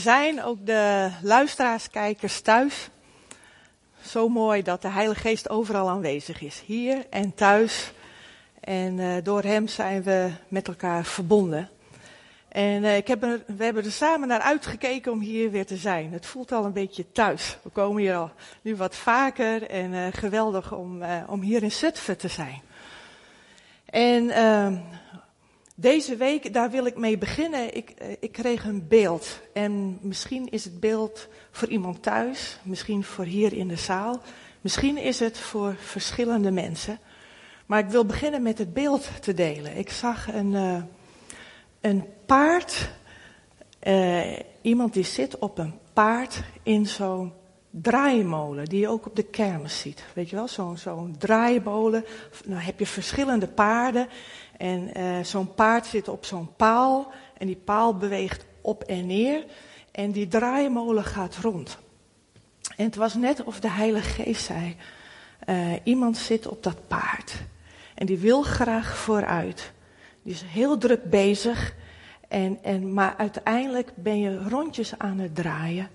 zijn ook de luisteraars, kijkers thuis. Zo mooi dat de Heilige Geest overal aanwezig is, hier en thuis. En uh, door Hem zijn we met elkaar verbonden. En uh, ik heb we hebben er samen naar uitgekeken om hier weer te zijn. Het voelt al een beetje thuis. We komen hier al nu wat vaker en uh, geweldig om, om hier in Zutphen te zijn. En ehm, deze week, daar wil ik mee beginnen. Ik, eh, ik kreeg een beeld. En misschien is het beeld voor iemand thuis, misschien voor hier in de zaal. Misschien is het voor verschillende mensen. Maar ik wil beginnen met het beeld te delen. Ik zag een, uh, een paard. Uh, iemand die zit op een paard in zo'n draaimolen, die je ook op de kermis ziet. Weet je wel, zo'n zo'n draaimolen. Dan heb je verschillende paarden. En uh, zo'n paard zit op zo'n paal en die paal beweegt op en neer en die draaimolen gaat rond. En het was net of de Heilige Geest zei, uh, iemand zit op dat paard en die wil graag vooruit. Die is heel druk bezig, en, en, maar uiteindelijk ben je rondjes aan het draaien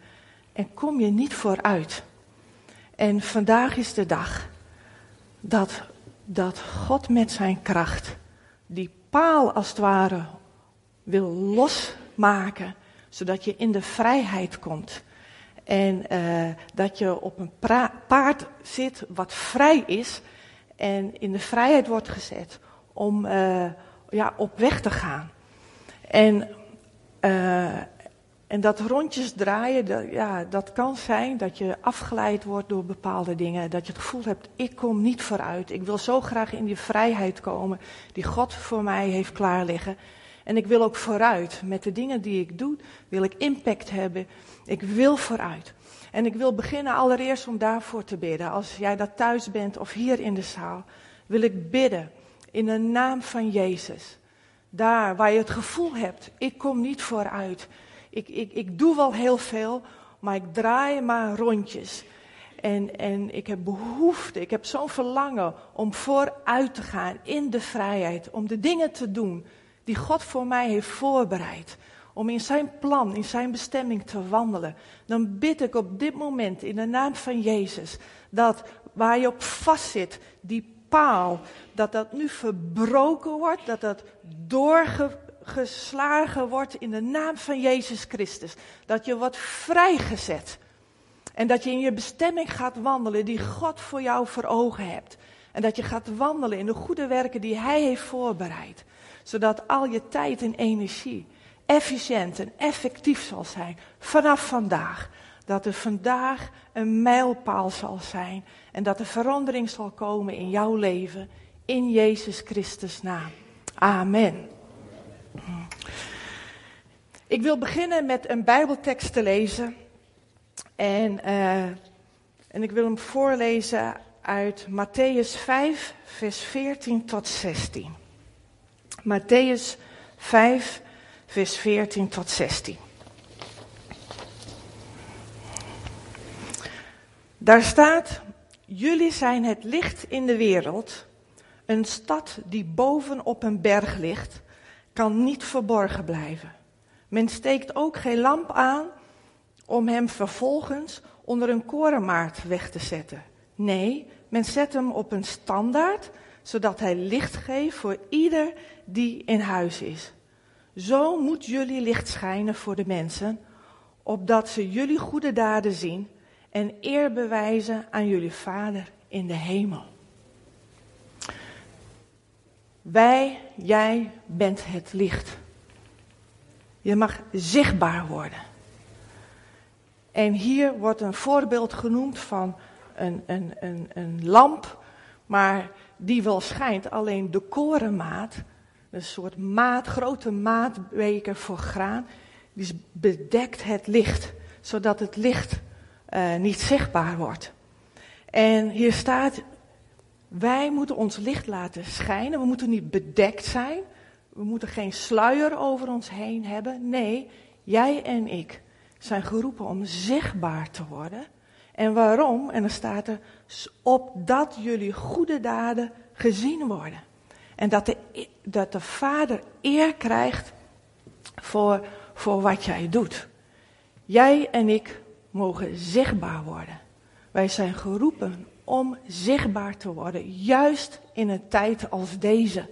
en kom je niet vooruit. En vandaag is de dag dat, dat God met zijn kracht die paal als het ware wil losmaken, zodat je in de vrijheid komt. En uh, dat je op een paard zit wat vrij is en in de vrijheid wordt gezet om uh, ja, op weg te gaan. En, uh, en dat rondjes draaien, dat, ja, dat kan zijn dat je afgeleid wordt door bepaalde dingen. Dat je het gevoel hebt, ik kom niet vooruit. Ik wil zo graag in die vrijheid komen die God voor mij heeft klaarliggen. En ik wil ook vooruit. Met de dingen die ik doe, wil ik impact hebben. Ik wil vooruit. En ik wil beginnen allereerst om daarvoor te bidden. Als jij dat thuis bent of hier in de zaal, wil ik bidden in de naam van Jezus. Daar waar je het gevoel hebt, ik kom niet vooruit ik, ik, ik doe wel heel veel, maar ik draai maar rondjes. En, en ik heb behoefte, ik heb zo'n verlangen om vooruit te gaan in de vrijheid. Om de dingen te doen die God voor mij heeft voorbereid. Om in zijn plan, in zijn bestemming te wandelen. Dan bid ik op dit moment in de naam van Jezus. Dat waar je op vastzit, die paal, dat dat nu verbroken wordt. Dat dat doorge, geslagen wordt in de naam van Jezus Christus. Dat je wordt vrijgezet. En dat je in je bestemming gaat wandelen die God voor jou voor ogen hebt. En dat je gaat wandelen in de goede werken die Hij heeft voorbereid. Zodat al je tijd en energie efficiënt en effectief zal zijn vanaf vandaag. Dat er vandaag een mijlpaal zal zijn. En dat er verandering zal komen in jouw leven. In Jezus Christus naam. Amen. Ik wil beginnen met een Bijbeltekst te lezen. En, uh, en ik wil hem voorlezen uit Matthäus 5, vers 14 tot 16. Matthäus 5, vers 14 tot 16. Daar staat: Jullie zijn het licht in de wereld. Een stad die boven op een berg ligt kan niet verborgen blijven. Men steekt ook geen lamp aan om hem vervolgens onder een korenmaat weg te zetten. Nee, men zet hem op een standaard, zodat hij licht geeft voor ieder die in huis is. Zo moet jullie licht schijnen voor de mensen, opdat ze jullie goede daden zien en eer bewijzen aan jullie Vader in de hemel. Wij, jij bent het licht. Je mag zichtbaar worden. En hier wordt een voorbeeld genoemd van een, een, een, een lamp, maar die wel schijnt, alleen de korenmaat, een soort maat, grote maatbeker voor graan, die bedekt het licht, zodat het licht uh, niet zichtbaar wordt. En hier staat, wij moeten ons licht laten schijnen. We moeten niet bedekt zijn. We moeten geen sluier over ons heen hebben. Nee, jij en ik zijn geroepen om zichtbaar te worden. En waarom? En dan staat er, opdat jullie goede daden gezien worden. En dat de, dat de Vader eer krijgt voor, voor wat jij doet. Jij en ik mogen zichtbaar worden. Wij zijn geroepen om zichtbaar te worden, juist in een tijd als deze.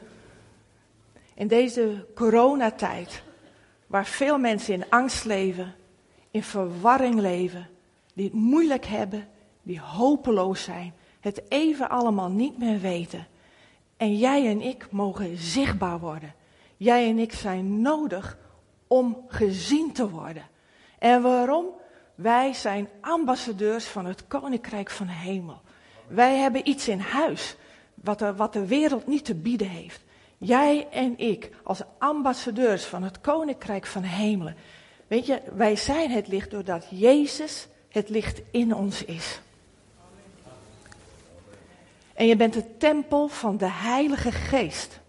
In deze coronatijd, waar veel mensen in angst leven, in verwarring leven, die het moeilijk hebben, die hopeloos zijn, het even allemaal niet meer weten. En jij en ik mogen zichtbaar worden. Jij en ik zijn nodig om gezien te worden. En waarom? Wij zijn ambassadeurs van het Koninkrijk van Hemel. Wij hebben iets in huis wat de, wat de wereld niet te bieden heeft. Jij en ik, als ambassadeurs van het Koninkrijk van Hemelen. Weet je, wij zijn het licht doordat Jezus het licht in ons is. En je bent de tempel van de Heilige Geest.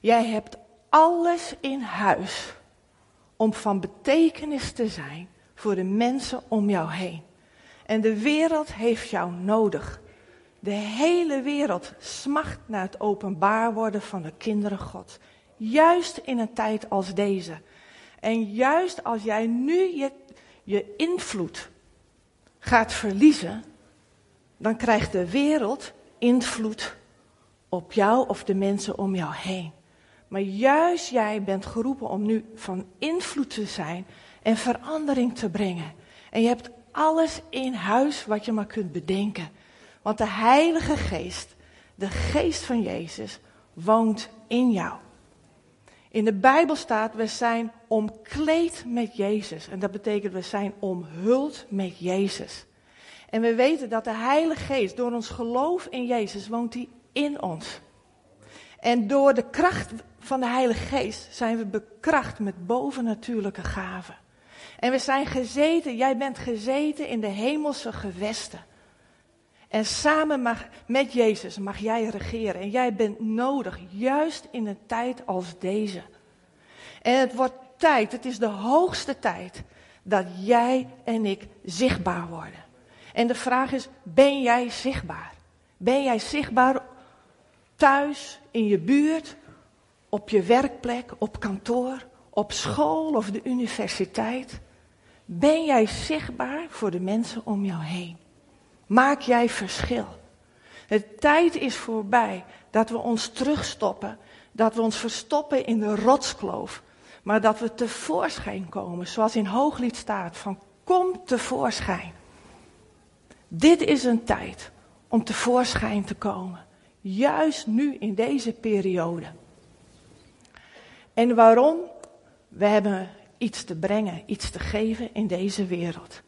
Jij hebt alles in huis om van betekenis te zijn voor de mensen om jou heen. En de wereld heeft jou nodig. De hele wereld smacht naar het openbaar worden van de kinderen God. Juist in een tijd als deze. En juist als jij nu je, je invloed gaat verliezen, dan krijgt de wereld invloed op jou of de mensen om jou heen. Maar juist jij bent geroepen om nu van invloed te zijn en verandering te brengen. En je hebt alles in huis wat je maar kunt bedenken. Want de Heilige Geest, de Geest van Jezus, woont in jou. In de Bijbel staat, we zijn omkleed met Jezus. En dat betekent, we zijn omhuld met Jezus. En we weten dat de Heilige Geest, door ons geloof in Jezus, woont hij in ons. En door de kracht van de Heilige Geest zijn we bekracht met bovennatuurlijke gaven. En we zijn gezeten, jij bent gezeten in de hemelse gewesten. En samen mag, met Jezus mag jij regeren. En jij bent nodig, juist in een tijd als deze. En het wordt tijd, het is de hoogste tijd, dat jij en ik zichtbaar worden. En de vraag is, ben jij zichtbaar? Ben jij zichtbaar thuis, in je buurt, op je werkplek, op kantoor, op school of de universiteit? Ben jij zichtbaar voor de mensen om jou heen? Maak jij verschil? De tijd is voorbij dat we ons terugstoppen, dat we ons verstoppen in de rotskloof, maar dat we tevoorschijn komen, zoals in Hooglied staat, van kom tevoorschijn. Dit is een tijd om tevoorschijn te komen, juist nu in deze periode. En waarom? We hebben iets te brengen, iets te geven in deze wereld.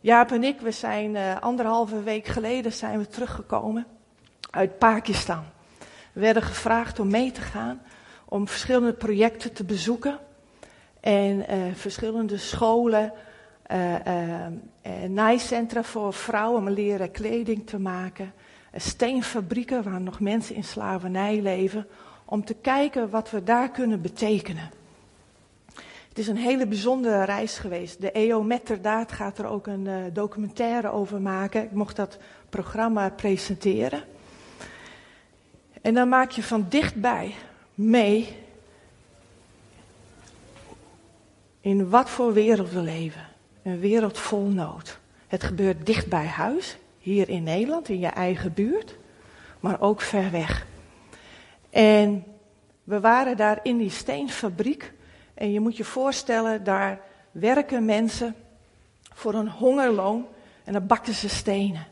Jaap en ik, we zijn uh, anderhalve week geleden zijn we teruggekomen uit Pakistan. We werden gevraagd om mee te gaan, om verschillende projecten te bezoeken. En uh, verschillende scholen, uh, naaicentra voor vrouwen om leren kleding te maken. Steenfabrieken waar nog mensen in slavernij leven. Om te kijken wat we daar kunnen betekenen. Het is een hele bijzondere reis geweest. De EO Metterdaad gaat er ook een uh, documentaire over maken. Ik mocht dat programma presenteren. En dan maak je van dichtbij mee in wat voor wereld we leven. Een wereld vol nood. Het gebeurt dicht bij huis, hier in Nederland, in je eigen buurt, maar ook ver weg. En we waren daar in die steenfabriek en je moet je voorstellen, daar werken mensen voor een hongerloon en dan bakken ze stenen.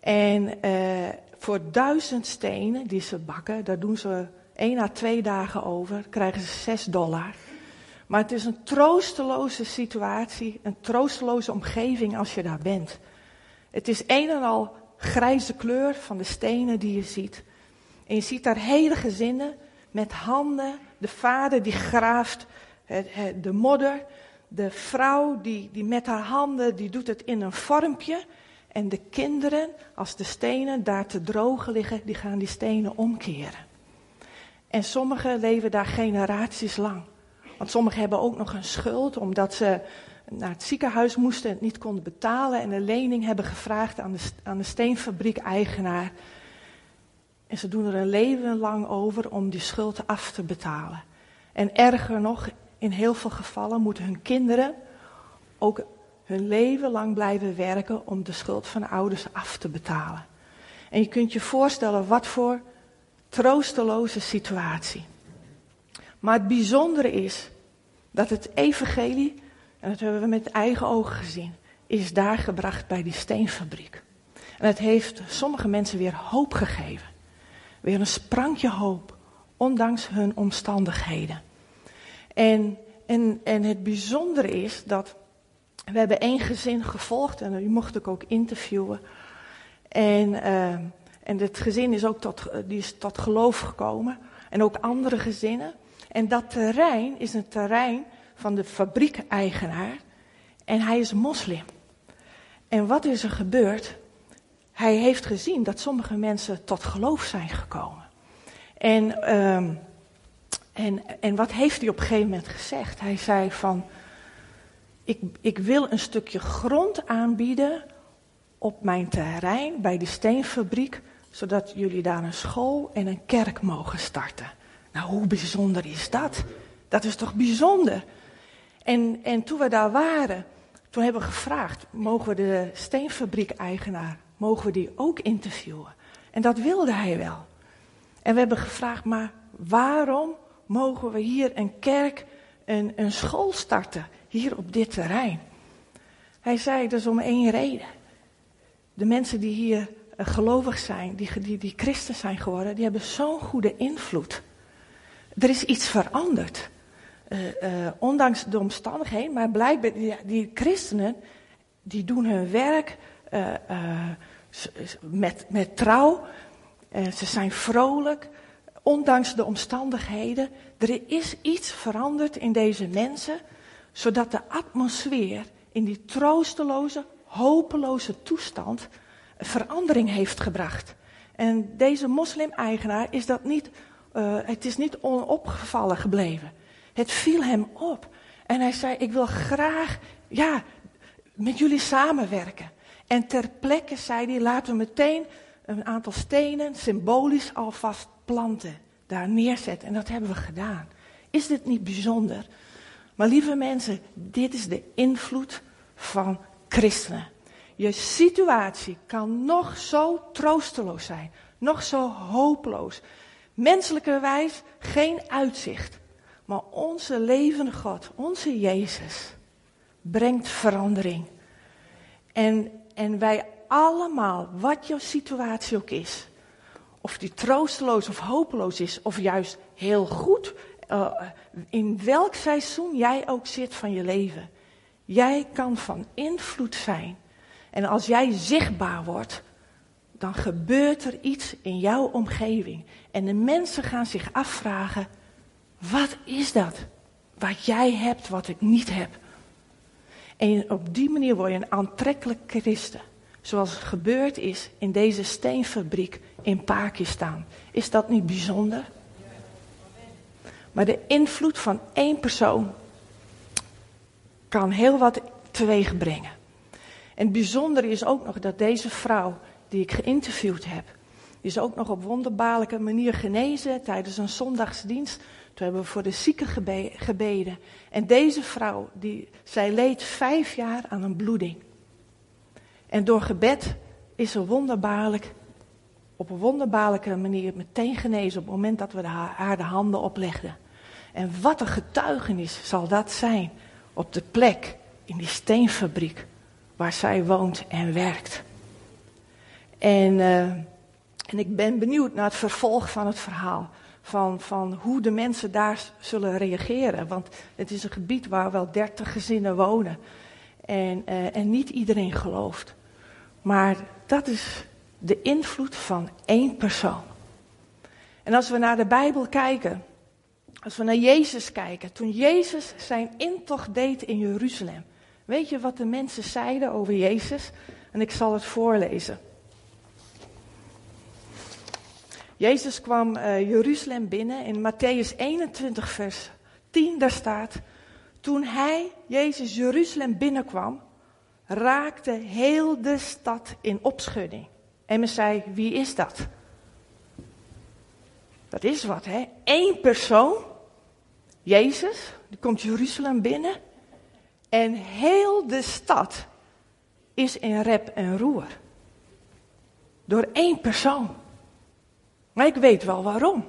En eh, voor duizend stenen die ze bakken, daar doen ze één à twee dagen over, krijgen ze zes dollar. Maar het is een troosteloze situatie, een troosteloze omgeving als je daar bent. Het is een en al grijze kleur van de stenen die je ziet. En je ziet daar hele gezinnen met handen, de vader die graaft de modder, de vrouw die, die met haar handen, die doet het in een vormpje. En de kinderen, als de stenen daar te drogen liggen, die gaan die stenen omkeren. En sommigen leven daar generaties lang. Want sommigen hebben ook nog een schuld, omdat ze naar het ziekenhuis moesten en het niet konden betalen. En een lening hebben gevraagd aan de, aan de steenfabriek-eigenaar. En ze doen er een leven lang over om die schuld af te betalen. En erger nog, in heel veel gevallen moeten hun kinderen ook hun leven lang blijven werken om de schuld van de ouders af te betalen. En je kunt je voorstellen wat voor troosteloze situatie. Maar het bijzondere is dat het evangelie, en dat hebben we met eigen ogen gezien, is daar gebracht bij die steenfabriek. En het heeft sommige mensen weer hoop gegeven. Weer een sprankje hoop, ondanks hun omstandigheden. En, en, en het bijzondere is dat we hebben één gezin gevolgd en die mocht ik ook interviewen. En, uh, en het gezin is ook tot, die is tot geloof gekomen. En ook andere gezinnen. En dat terrein is een terrein van de fabriekeigenaar. En hij is moslim. En wat is er gebeurd? Hij heeft gezien dat sommige mensen tot geloof zijn gekomen. En, um, en, en wat heeft hij op een gegeven moment gezegd? Hij zei van, ik, ik wil een stukje grond aanbieden op mijn terrein bij de steenfabriek, zodat jullie daar een school en een kerk mogen starten. Nou, hoe bijzonder is dat? Dat is toch bijzonder? En, en toen we daar waren, toen hebben we gevraagd, mogen we de steenfabriek-eigenaar, mogen we die ook interviewen? En dat wilde hij wel. En we hebben gevraagd, maar waarom mogen we hier een kerk, een, een school starten, hier op dit terrein? Hij zei, is om één reden. De mensen die hier uh, gelovig zijn, die, die, die christen zijn geworden, die hebben zo'n goede invloed. Er is iets veranderd. Uh, uh, ondanks de omstandigheden, maar blijkbaar, die, die, christenen, die doen hun werk met, met trouw. ze zijn vrolijk, ondanks de omstandigheden. Er is iets veranderd in deze mensen, zodat de atmosfeer in die troosteloze, hopeloze toestand verandering heeft gebracht. En deze moslim-eigenaar is dat niet, uh, het is niet onopgevallen gebleven. Het viel hem op. En hij zei, ik wil graag, ja, met jullie samenwerken. En ter plekke zei hij, laten we meteen een aantal stenen symbolisch alvast planten. Daar neerzetten. En dat hebben we gedaan. Is dit niet bijzonder? Maar lieve mensen, dit is de invloed van christenen. Je situatie kan nog zo troosteloos zijn, nog zo hopeloos. Menselijkerwijs geen uitzicht. Maar onze levende God, onze Jezus, brengt verandering. En, en wij allemaal, wat jouw situatie ook is, of die troosteloos of hopeloos is, of juist heel goed, uh, in welk seizoen jij ook zit van je leven, jij kan van invloed zijn en als jij zichtbaar wordt, dan gebeurt er iets in jouw omgeving. En de mensen gaan zich afvragen, wat is dat? Wat jij hebt, wat ik niet heb. En op die manier word je een aantrekkelijk christen. Zoals gebeurd is in deze steenfabriek in Pakistan. Is dat niet bijzonder? Maar de invloed van één persoon kan heel wat teweeg brengen. En het bijzondere is ook nog dat deze vrouw, die ik geïnterviewd heb, is ook nog op wonderbaarlijke manier genezen tijdens een zondagsdienst. Toen hebben we voor de zieken gebeden. En deze vrouw, die, zij leed vijf jaar aan een bloeding. En door gebed is ze wonderbaarlijk, op een wonderbaarlijke manier meteen genezen op het moment dat we haar de handen oplegden. En wat een getuigenis zal dat zijn op de plek in die steenfabriek waar zij woont en werkt. En, uh, en ik ben benieuwd naar het vervolg van het verhaal. Van, van hoe de mensen daar zullen reageren. Want het is een gebied waar wel dertig gezinnen wonen. En, uh, en niet iedereen gelooft. Maar dat is de invloed van één persoon. En als we naar de Bijbel kijken, als we naar Jezus kijken, toen Jezus zijn intocht deed in Jeruzalem, Weet je wat de mensen zeiden over Jezus? En ik zal het voorlezen. Jezus kwam uh, Jeruzalem binnen in Matthäus 21, vers 10, daar staat. Toen hij, Jezus, Jeruzalem binnenkwam, raakte heel de stad in opschudding. En men zei, wie is dat? Dat is wat, hè? Eén persoon, Jezus, die komt Jeruzalem binnen. En heel de stad is in rep en roer. Door één persoon. Maar ik weet wel waarom.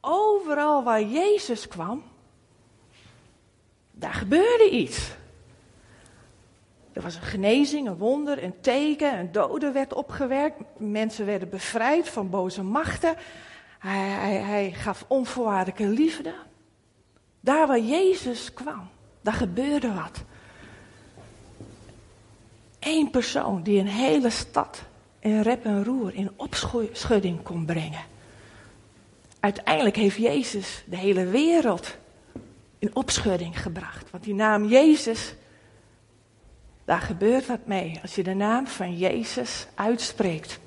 Overal waar Jezus kwam, daar gebeurde iets. Er was een genezing, een wonder, een teken, een dode werd opgewerkt. Mensen werden bevrijd van boze machten. Hij, hij, hij gaf onvoorwaardelijke liefde. Daar waar Jezus kwam, daar gebeurde wat. Eén persoon die een hele stad in rep en roer, in opschudding kon brengen. Uiteindelijk heeft Jezus de hele wereld in opschudding gebracht. Want die naam Jezus, daar gebeurt wat mee als je de naam van Jezus uitspreekt.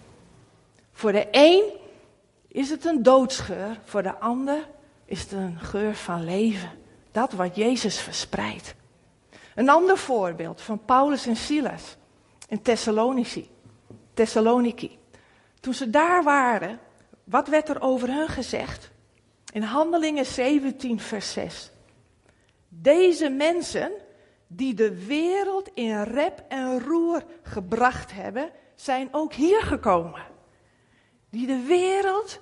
Voor de een is het een doodsgeur, voor de ander is het een geur van leven. Dat wat Jezus verspreidt. Een ander voorbeeld van Paulus en Silas in Thessalonici. Thessaloniki. Toen ze daar waren, wat werd er over hen gezegd? In Handelingen 17, vers 6. Deze mensen die de wereld in rep en roer gebracht hebben, zijn ook hier gekomen. Die de wereld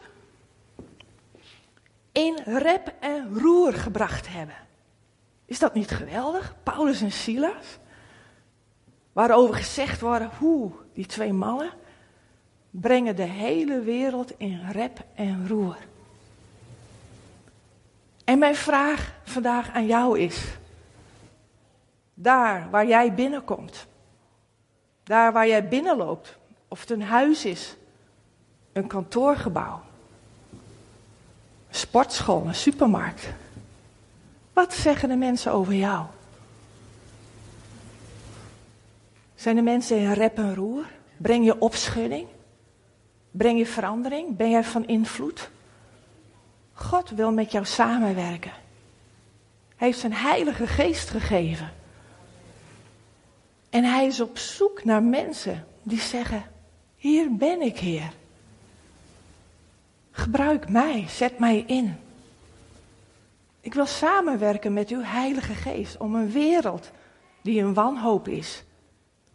in rep en roer gebracht hebben. Is dat niet geweldig? Paulus en Silas. Waarover gezegd wordt, hoe die twee mannen brengen de hele wereld in rep en roer. En mijn vraag vandaag aan jou is: daar waar jij binnenkomt, daar waar jij binnenloopt, of het een huis is, een kantoorgebouw, een sportschool, een supermarkt. Wat zeggen de mensen over jou? Zijn de mensen in rep en roer? Breng je opschudding? Breng je verandering? Ben jij van invloed? God wil met jou samenwerken. Hij heeft zijn heilige geest gegeven. En hij is op zoek naar mensen die zeggen: Hier ben ik, Heer. Gebruik mij, zet mij in. Ik wil samenwerken met uw Heilige Geest om een wereld die een wanhoop is,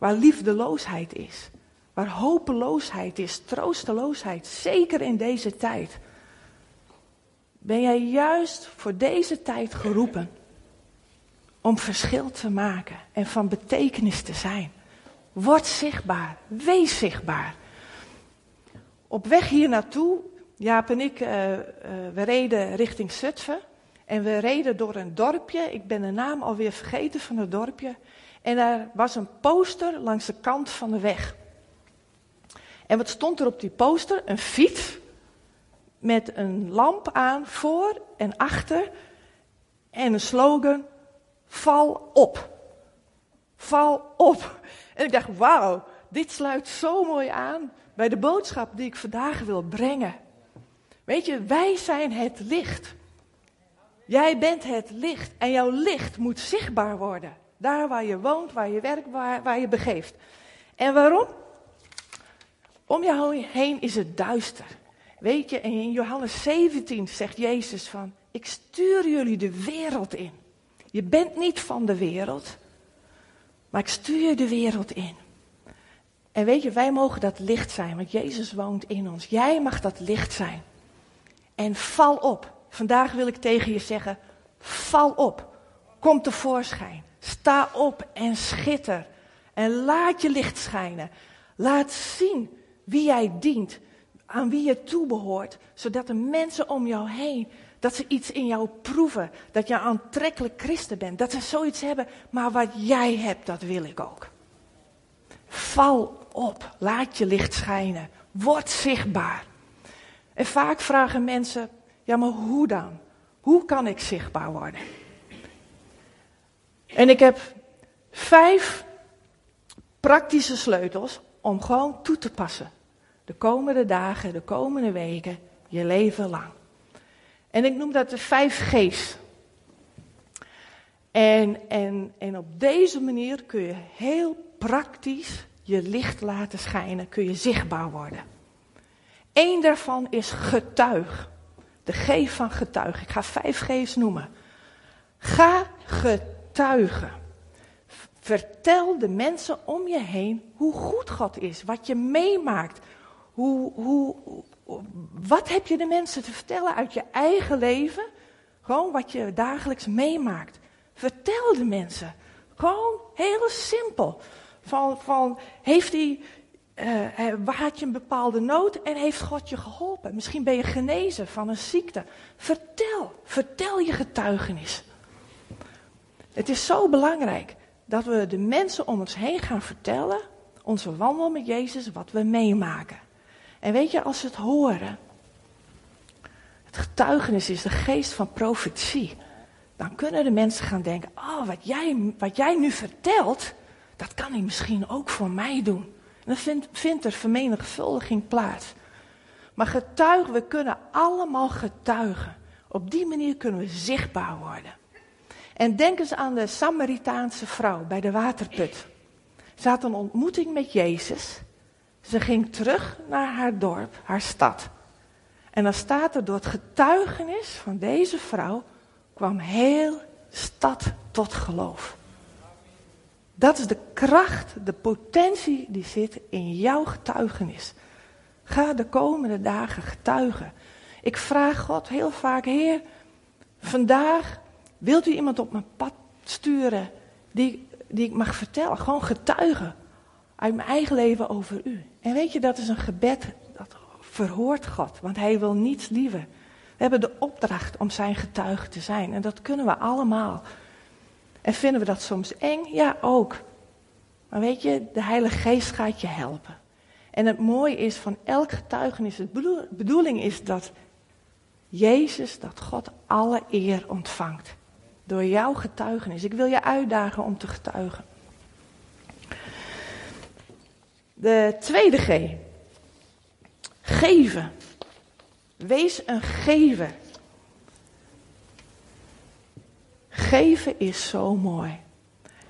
waar liefdeloosheid is, waar hopeloosheid is, troosteloosheid, zeker in deze tijd. Ben jij juist voor deze tijd geroepen om verschil te maken en van betekenis te zijn? Word zichtbaar, wees zichtbaar. Op weg hier naartoe, Jaap en ik, uh, uh, we reden richting Zutphen. En we reden door een dorpje. Ik ben de naam alweer vergeten van het dorpje. En er was een poster langs de kant van de weg. En wat stond er op die poster? Een fiets met een lamp aan voor en achter. En een slogan: Val op. Val op. En ik dacht: Wauw, dit sluit zo mooi aan bij de boodschap die ik vandaag wil brengen. Weet je, wij zijn het licht. Jij bent het licht en jouw licht moet zichtbaar worden. Daar waar je woont, waar je werkt, waar, waar je begeeft. En waarom? Om jou heen is het duister. Weet je, in Johannes 17 zegt Jezus van, ik stuur jullie de wereld in. Je bent niet van de wereld, maar ik stuur je de wereld in. En weet je, wij mogen dat licht zijn, want Jezus woont in ons. Jij mag dat licht zijn. En val op. Vandaag wil ik tegen je zeggen, val op. Kom tevoorschijn. Sta op en schitter. En laat je licht schijnen. Laat zien wie jij dient, aan wie je toebehoort, zodat de mensen om jou heen, dat ze iets in jou proeven, dat je aantrekkelijk christen bent, dat ze zoiets hebben, maar wat jij hebt, dat wil ik ook. Val op, laat je licht schijnen, word zichtbaar. En vaak vragen mensen, ja maar hoe dan? Hoe kan ik zichtbaar worden? En ik heb vijf praktische sleutels om gewoon toe te passen. De komende dagen, de komende weken, je leven lang. En ik noem dat de vijf G's. En, en, en op deze manier kun je heel praktisch je licht laten schijnen, kun je zichtbaar worden. Eén daarvan is getuig. De G van getuig. Ik ga vijf G's noemen. Ga getuigen. Vertel de mensen om je heen hoe goed God is, wat je meemaakt. Hoe, hoe, wat heb je de mensen te vertellen uit je eigen leven? Gewoon wat je dagelijks meemaakt. Vertel de mensen. Gewoon heel simpel. Van, van heeft hij, uh, had je een bepaalde nood en heeft God je geholpen? Misschien ben je genezen van een ziekte. Vertel, vertel je getuigenis. Het is zo belangrijk dat we de mensen om ons heen gaan vertellen, onze wandel met Jezus, wat we meemaken. En weet je, als ze het horen, het getuigenis is de geest van profetie, dan kunnen de mensen gaan denken, oh, wat jij, wat jij nu vertelt, dat kan hij misschien ook voor mij doen. En dan vindt, vindt er vermenigvuldiging plaats. Maar getuigen, we kunnen allemaal getuigen. Op die manier kunnen we zichtbaar worden. En denk eens aan de Samaritaanse vrouw bij de waterput. Ze had een ontmoeting met Jezus. Ze ging terug naar haar dorp, haar stad. En dan staat er door het getuigenis van deze vrouw kwam heel stad tot geloof. Dat is de kracht, de potentie die zit in jouw getuigenis. Ga de komende dagen getuigen. Ik vraag God heel vaak, Heer, vandaag wilt u iemand op mijn pad sturen die, die ik mag vertellen, gewoon getuigen uit mijn eigen leven over u. En weet je, dat is een gebed dat verhoort God, want hij wil niets liever. We hebben de opdracht om zijn getuige te zijn en dat kunnen we allemaal. En vinden we dat soms eng? Ja, ook. Maar weet je, de Heilige Geest gaat je helpen. En het mooie is van elk getuigenis, de bedoeling is dat Jezus, dat God alle eer ontvangt. Door jouw getuigenis. Ik wil je uitdagen om te getuigen. De tweede G. Geven. Wees een gever. Geven is zo mooi.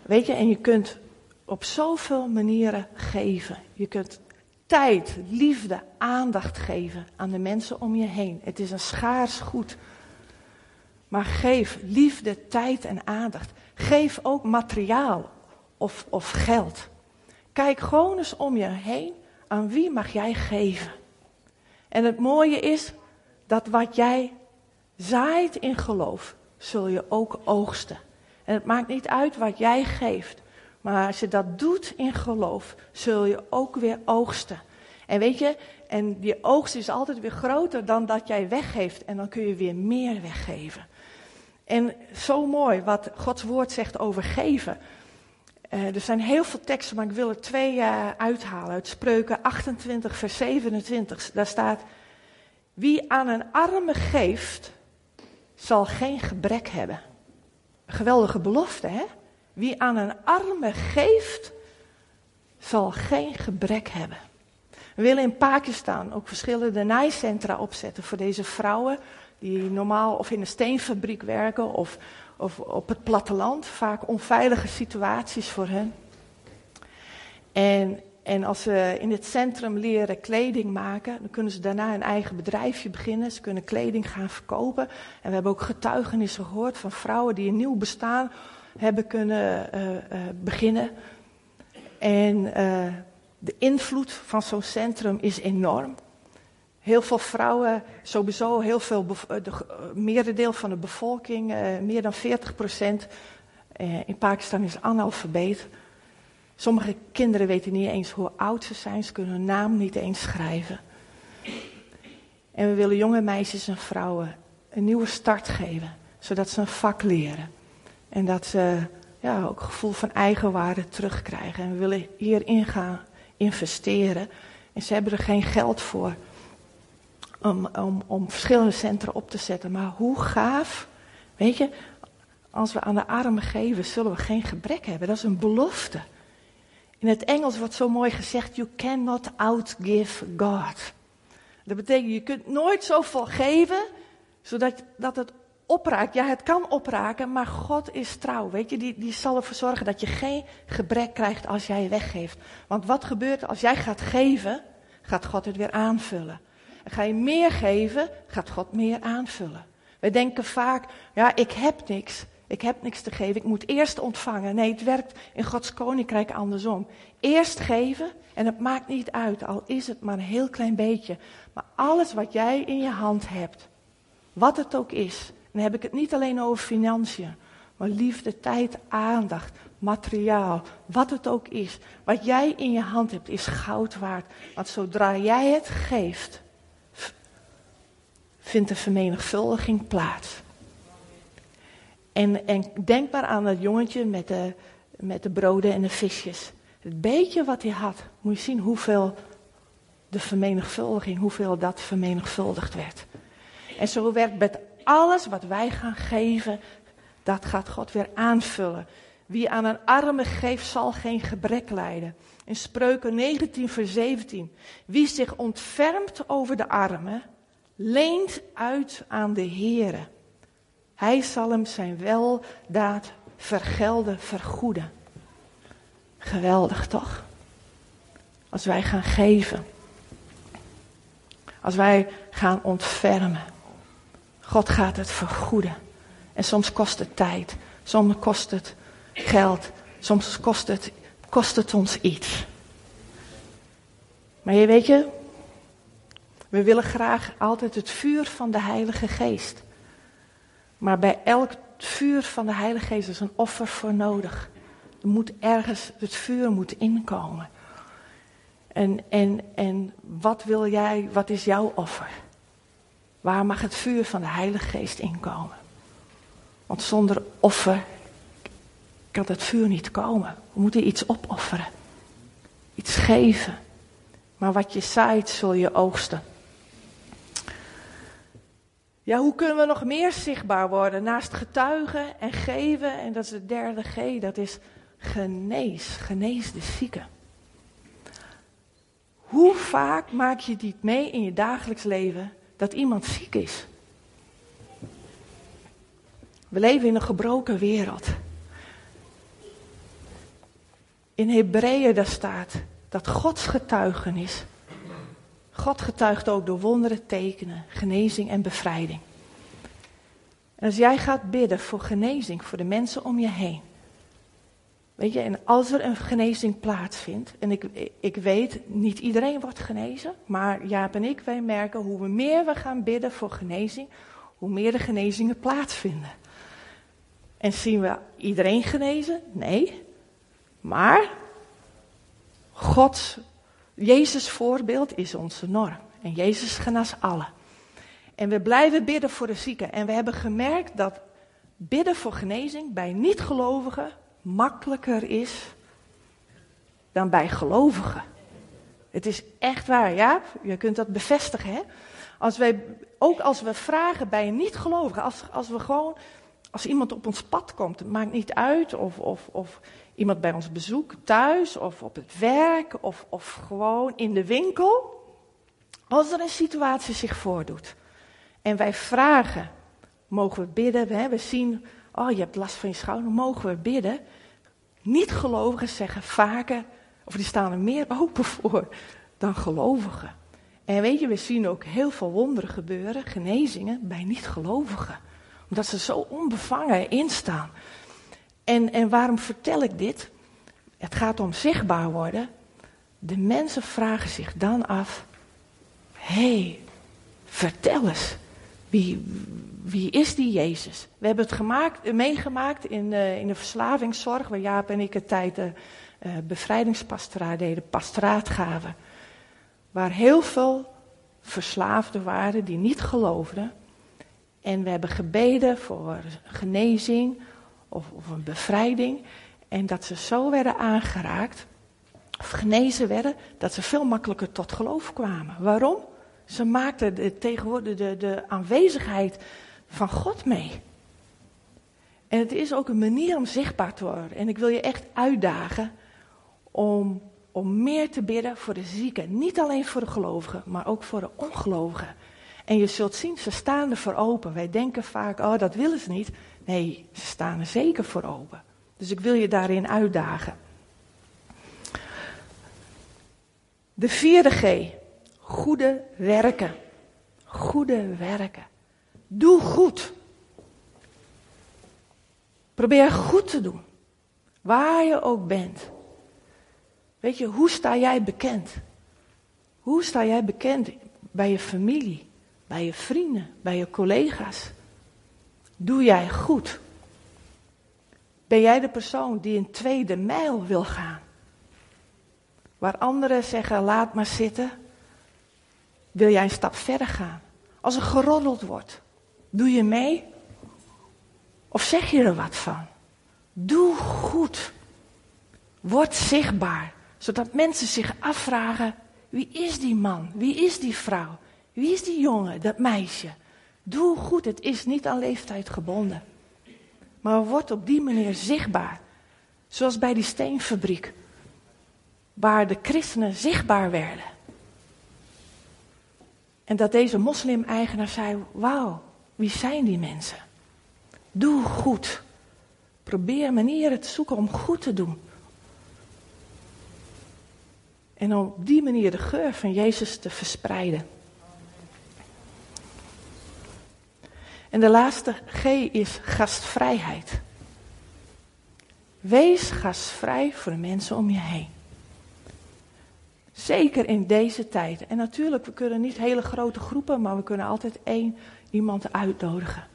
Weet je, en je kunt op zoveel manieren geven. Je kunt tijd, liefde, aandacht geven aan de mensen om je heen. Het is een schaars goed. Maar geef liefde, tijd en aandacht. Geef ook materiaal of, of geld. Kijk gewoon eens om je heen. Aan wie mag jij geven? En het mooie is dat wat jij zaait in geloof, zul je ook oogsten. En het maakt niet uit wat jij geeft. Maar als je dat doet in geloof, zul je ook weer oogsten. En weet je, en die oogst is altijd weer groter dan dat jij weggeeft. En dan kun je weer meer weggeven. En zo mooi wat Gods woord zegt over geven. Uh, er zijn heel veel teksten, maar ik wil er twee uh, uithalen. Uit Spreuken 28, vers 27. Daar staat: Wie aan een arme geeft, zal geen gebrek hebben. Geweldige belofte, hè? Wie aan een arme geeft, zal geen gebrek hebben. We willen in Pakistan ook verschillende naaicentra opzetten voor deze vrouwen die normaal of in een steenfabriek werken of, of op het platteland. Vaak onveilige situaties voor hen. En, en als ze in het centrum leren kleding maken, dan kunnen ze daarna een eigen bedrijfje beginnen. Ze kunnen kleding gaan verkopen. En we hebben ook getuigenissen gehoord van vrouwen die een nieuw bestaan hebben kunnen uh, uh, beginnen. En uh, de invloed van zo'n centrum is enorm. Heel veel vrouwen, sowieso heel veel, de merendeel van de bevolking, meer dan 40 procent. in Pakistan is analfabeet. Sommige kinderen weten niet eens hoe oud ze zijn, ze kunnen hun naam niet eens schrijven. En we willen jonge meisjes en vrouwen een nieuwe start geven, zodat ze een vak leren. En dat ze ja, ook gevoel van eigenwaarde terugkrijgen. En we willen hierin gaan investeren. En ze hebben er geen geld voor om, om, om verschillende centra op te zetten. Maar hoe gaaf, weet je, als we aan de armen geven, zullen we geen gebrek hebben. Dat is een belofte. In het Engels wordt zo mooi gezegd: You cannot outgive God. Dat betekent, je kunt nooit zoveel geven, zodat dat het opraakt. Ja, het kan opraken, maar God is trouw. Weet je, die, die zal ervoor zorgen dat je geen gebrek krijgt als jij weggeeft. Want wat gebeurt als jij gaat geven, gaat God het weer aanvullen. En ga je meer geven, gaat God meer aanvullen. We denken vaak, ja, ik heb niks. Ik heb niks te geven. Ik moet eerst ontvangen. Nee, het werkt in Gods koninkrijk andersom. Eerst geven en het maakt niet uit, al is het maar een heel klein beetje. Maar alles wat jij in je hand hebt, wat het ook is, dan heb ik het niet alleen over financiën, maar liefde, tijd, aandacht, materiaal, wat het ook is. Wat jij in je hand hebt, is goud waard. Want zodra jij het geeft, vindt de vermenigvuldiging plaats. En, en denk maar aan dat jongetje met de, met de broden en de visjes. Het beetje wat hij had, moet je zien hoeveel de vermenigvuldiging, hoeveel dat vermenigvuldigd werd. En zo werkt met alles wat wij gaan geven, dat gaat God weer aanvullen. Wie aan een arme geeft, zal geen gebrek lijden. In Spreuken 19, vers 17. Wie zich ontfermt over de armen, leent uit aan de Heere. Hij zal hem zijn weldaad vergelden, vergoeden. Geweldig toch? Als wij gaan geven. Als wij gaan ontfermen. God gaat het vergoeden. En soms kost het tijd. Soms kost het geld. Soms kost het, kost het ons iets. Maar je weet je, we willen graag altijd het vuur van de Heilige Geest. Maar bij elk vuur van de Heilige Geest is een offer voor nodig. Er moet ergens, het vuur moet inkomen. En, en, en wat wil jij, wat is jouw offer? Waar mag het vuur van de Heilige Geest inkomen? Want zonder offer kan het vuur niet komen. We moeten iets opofferen. Iets geven. Maar wat je zaait, zul je oogsten. Ja, hoe kunnen we nog meer zichtbaar worden? Naast getuigen en geven, en dat is de derde G, dat is genees. Genees de zieken. Hoe vaak maak je dit mee in je dagelijks leven dat iemand ziek is? We leven in een gebroken wereld. In Hebreeën daar staat dat Gods getuigenis God getuigt ook door wonderen, tekenen, genezing en bevrijding. En als jij gaat bidden voor genezing voor de mensen om je heen. Weet je, en als er een genezing plaatsvindt, en ik, ik weet, niet iedereen wordt genezen, maar Jaap en ik, wij merken hoe meer we gaan bidden voor genezing, hoe meer de genezingen plaatsvinden. En zien we iedereen genezen? Nee. Maar Gods Jezus' voorbeeld is onze norm. En Jezus genas allen. En we blijven bidden voor de zieken. En we hebben gemerkt dat bidden voor genezing bij niet-gelovigen makkelijker is dan bij gelovigen. Het is echt waar, ja? Je kunt dat bevestigen, hè? Als wij, ook als we vragen bij een niet-gelovige, als, als we gewoon, als iemand op ons pad komt, het maakt niet uit of, of, of iemand bij ons bezoek thuis of op het werk of, of gewoon in de winkel. Als er een situatie zich voordoet en wij vragen, mogen we bidden? We, we zien, oh je hebt last van je schouder, mogen we bidden? Niet-gelovigen zeggen vaker, of die staan er meer open voor dan gelovigen. En weet je, we zien ook heel veel wonderen gebeuren, genezingen bij niet-gelovigen. Omdat ze zo onbevangen instaan. En, en waarom vertel ik dit? Het gaat om zichtbaar worden. De mensen vragen zich dan af: hé, hey, vertel eens, wie, wie is die Jezus? We hebben het gemaakt, meegemaakt in, uh, in de verslavingszorg, waar Jaap en ik een tijd de uh, bevrijdingspastoraat deden, pastoraat gaven. Waar heel veel verslaafden waren die niet geloofden. En we hebben gebeden voor genezing, of, of een bevrijding. En dat ze zo werden aangeraakt, of genezen werden, dat ze veel makkelijker tot geloof kwamen. Waarom? Ze maakten de, tegenwoordig de, de aanwezigheid van God mee. En het is ook een manier om zichtbaar te worden. En ik wil je echt uitdagen om, om meer te bidden voor de zieken. Niet alleen voor de gelovigen, maar ook voor de ongelovigen. En je zult zien, ze staan er voor open. Wij denken vaak, oh dat willen ze niet. Nee, ze staan er zeker voor open. Dus ik wil je daarin uitdagen. De vierde G. Goede werken. Goede werken. Doe goed. Probeer goed te doen. Waar je ook bent. Weet je, hoe sta jij bekend? Hoe sta jij bekend bij je familie, bij je vrienden, bij je collega's? Doe jij goed? Ben jij de persoon die een tweede mijl wil gaan? Waar anderen zeggen, laat maar zitten, wil jij een stap verder gaan? Als er geroddeld wordt, doe je mee? Of zeg je er wat van? Doe goed. Word zichtbaar, zodat mensen zich afvragen: wie is die man? Wie is die vrouw? Wie is die jongen, dat meisje? Doe goed, het is niet aan leeftijd gebonden. Maar word op die manier zichtbaar. Zoals bij die steenfabriek, waar de christenen zichtbaar werden. En dat deze moslim-eigenaar zei: Wauw, wie zijn die mensen? Doe goed. Probeer manieren te zoeken om goed te doen. En op die manier de geur van Jezus te verspreiden. En de laatste G is gastvrijheid. Wees gastvrij voor de mensen om je heen. Zeker in deze tijd. En natuurlijk, we kunnen niet hele grote groepen, maar we kunnen altijd één iemand uitnodigen.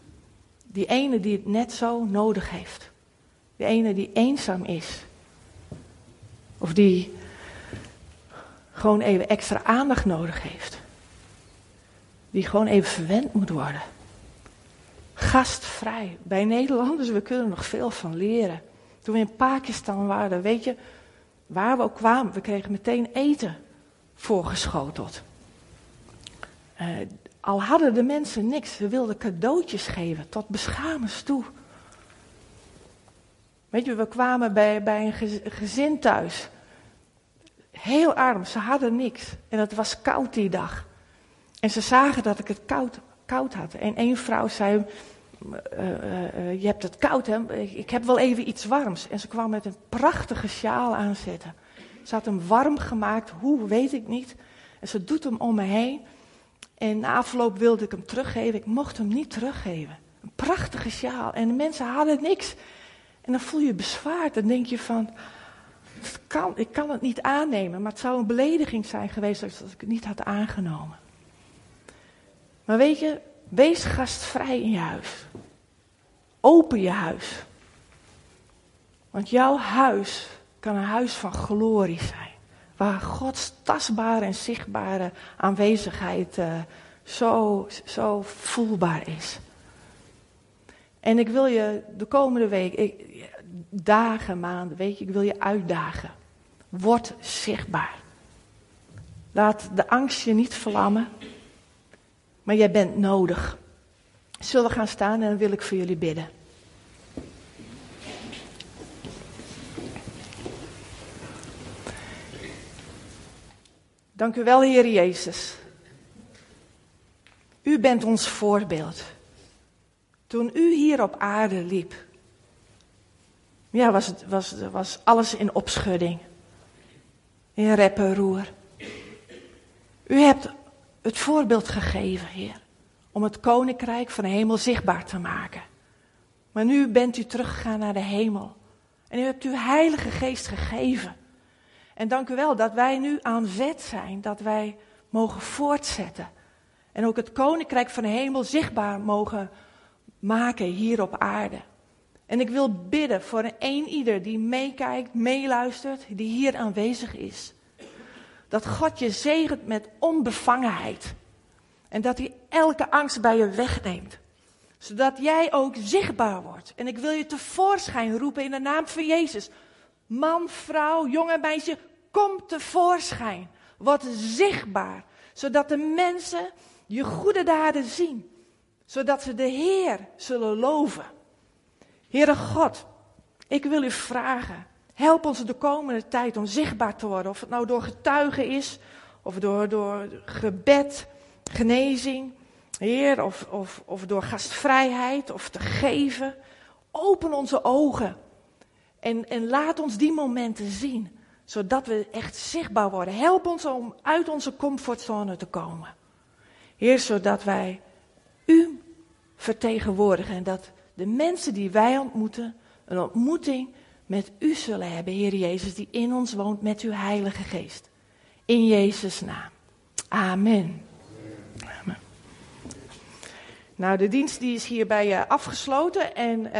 Die ene die het net zo nodig heeft. Die ene die eenzaam is. Of die gewoon even extra aandacht nodig heeft. Die gewoon even verwend moet worden. Gastvrij. Bij Nederlanders, we kunnen nog veel van leren. Toen we in Pakistan waren, weet je, waar we ook kwamen, we kregen meteen eten voorgeschoteld. Uh, al hadden de mensen niks, ze wilden cadeautjes geven, tot beschamers toe. Weet je, we kwamen bij, bij een gezin thuis. Heel arm, ze hadden niks. En het was koud die dag. En ze zagen dat ik het koud, koud had. En één vrouw zei, uh, uh, je hebt het koud hè, ik heb wel even iets warms. En ze kwam met een prachtige sjaal aanzetten. Ze had hem warm gemaakt, hoe weet ik niet. En ze doet hem om me heen. En na afloop wilde ik hem teruggeven. Ik mocht hem niet teruggeven. Een prachtige sjaal. En de mensen hadden niks. En dan voel je je bezwaard. Dan denk je van, kan, ik kan het niet aannemen. Maar het zou een belediging zijn geweest als ik het niet had aangenomen. Maar weet je, wees gastvrij in je huis. Open je huis. Want jouw huis kan een huis van glorie zijn. Waar Gods tastbare en zichtbare aanwezigheid uh, zo, zo voelbaar is. En ik wil je de komende week, dagen, maanden, weet je, ik wil je uitdagen. Word zichtbaar. Laat de angst je niet vlammen, maar jij bent nodig. Zullen we gaan staan en dan wil ik voor jullie bidden. Dank u wel, Heer Jezus. U bent ons voorbeeld. Toen u hier op aarde liep, ja, was, het, was, was alles in opschudding. In rep en roer. U hebt het voorbeeld gegeven, Heer, om het koninkrijk van de hemel zichtbaar te maken. Maar nu bent u teruggegaan naar de hemel. En u hebt uw Heilige Geest gegeven en dank u wel dat wij nu aan zet zijn, dat wij mogen voortzetten. En ook het koninkrijk van de hemel zichtbaar mogen maken hier op aarde. En ik wil bidden voor een ieder die meekijkt, meeluistert, die hier aanwezig is. Dat God je zegent met onbevangenheid. En dat hij elke angst bij je wegneemt. Zodat jij ook zichtbaar wordt. En ik wil je tevoorschijn roepen in de naam van Jezus. Man, vrouw, jonge meisje, kom tevoorschijn. Word zichtbaar. Zodat de mensen je goede daden zien. Zodat ze de Heer zullen loven. Heere God, ik wil u vragen. Help ons de komende tijd om zichtbaar te worden. Of het nou door getuigen is. Of door, door gebed, genezing. Heer, of, of, of door gastvrijheid. Of te geven. Open onze ogen. En, en laat ons die momenten zien, zodat we echt zichtbaar worden. Help ons om uit onze comfortzone te komen. Heer, zodat wij U vertegenwoordigen en dat de mensen die wij ontmoeten een ontmoeting met u zullen hebben, Heer Jezus, die in ons woont met uw Heilige Geest. In Jezus' naam. Amen. Amen. Nou, de dienst die is hierbij afgesloten en.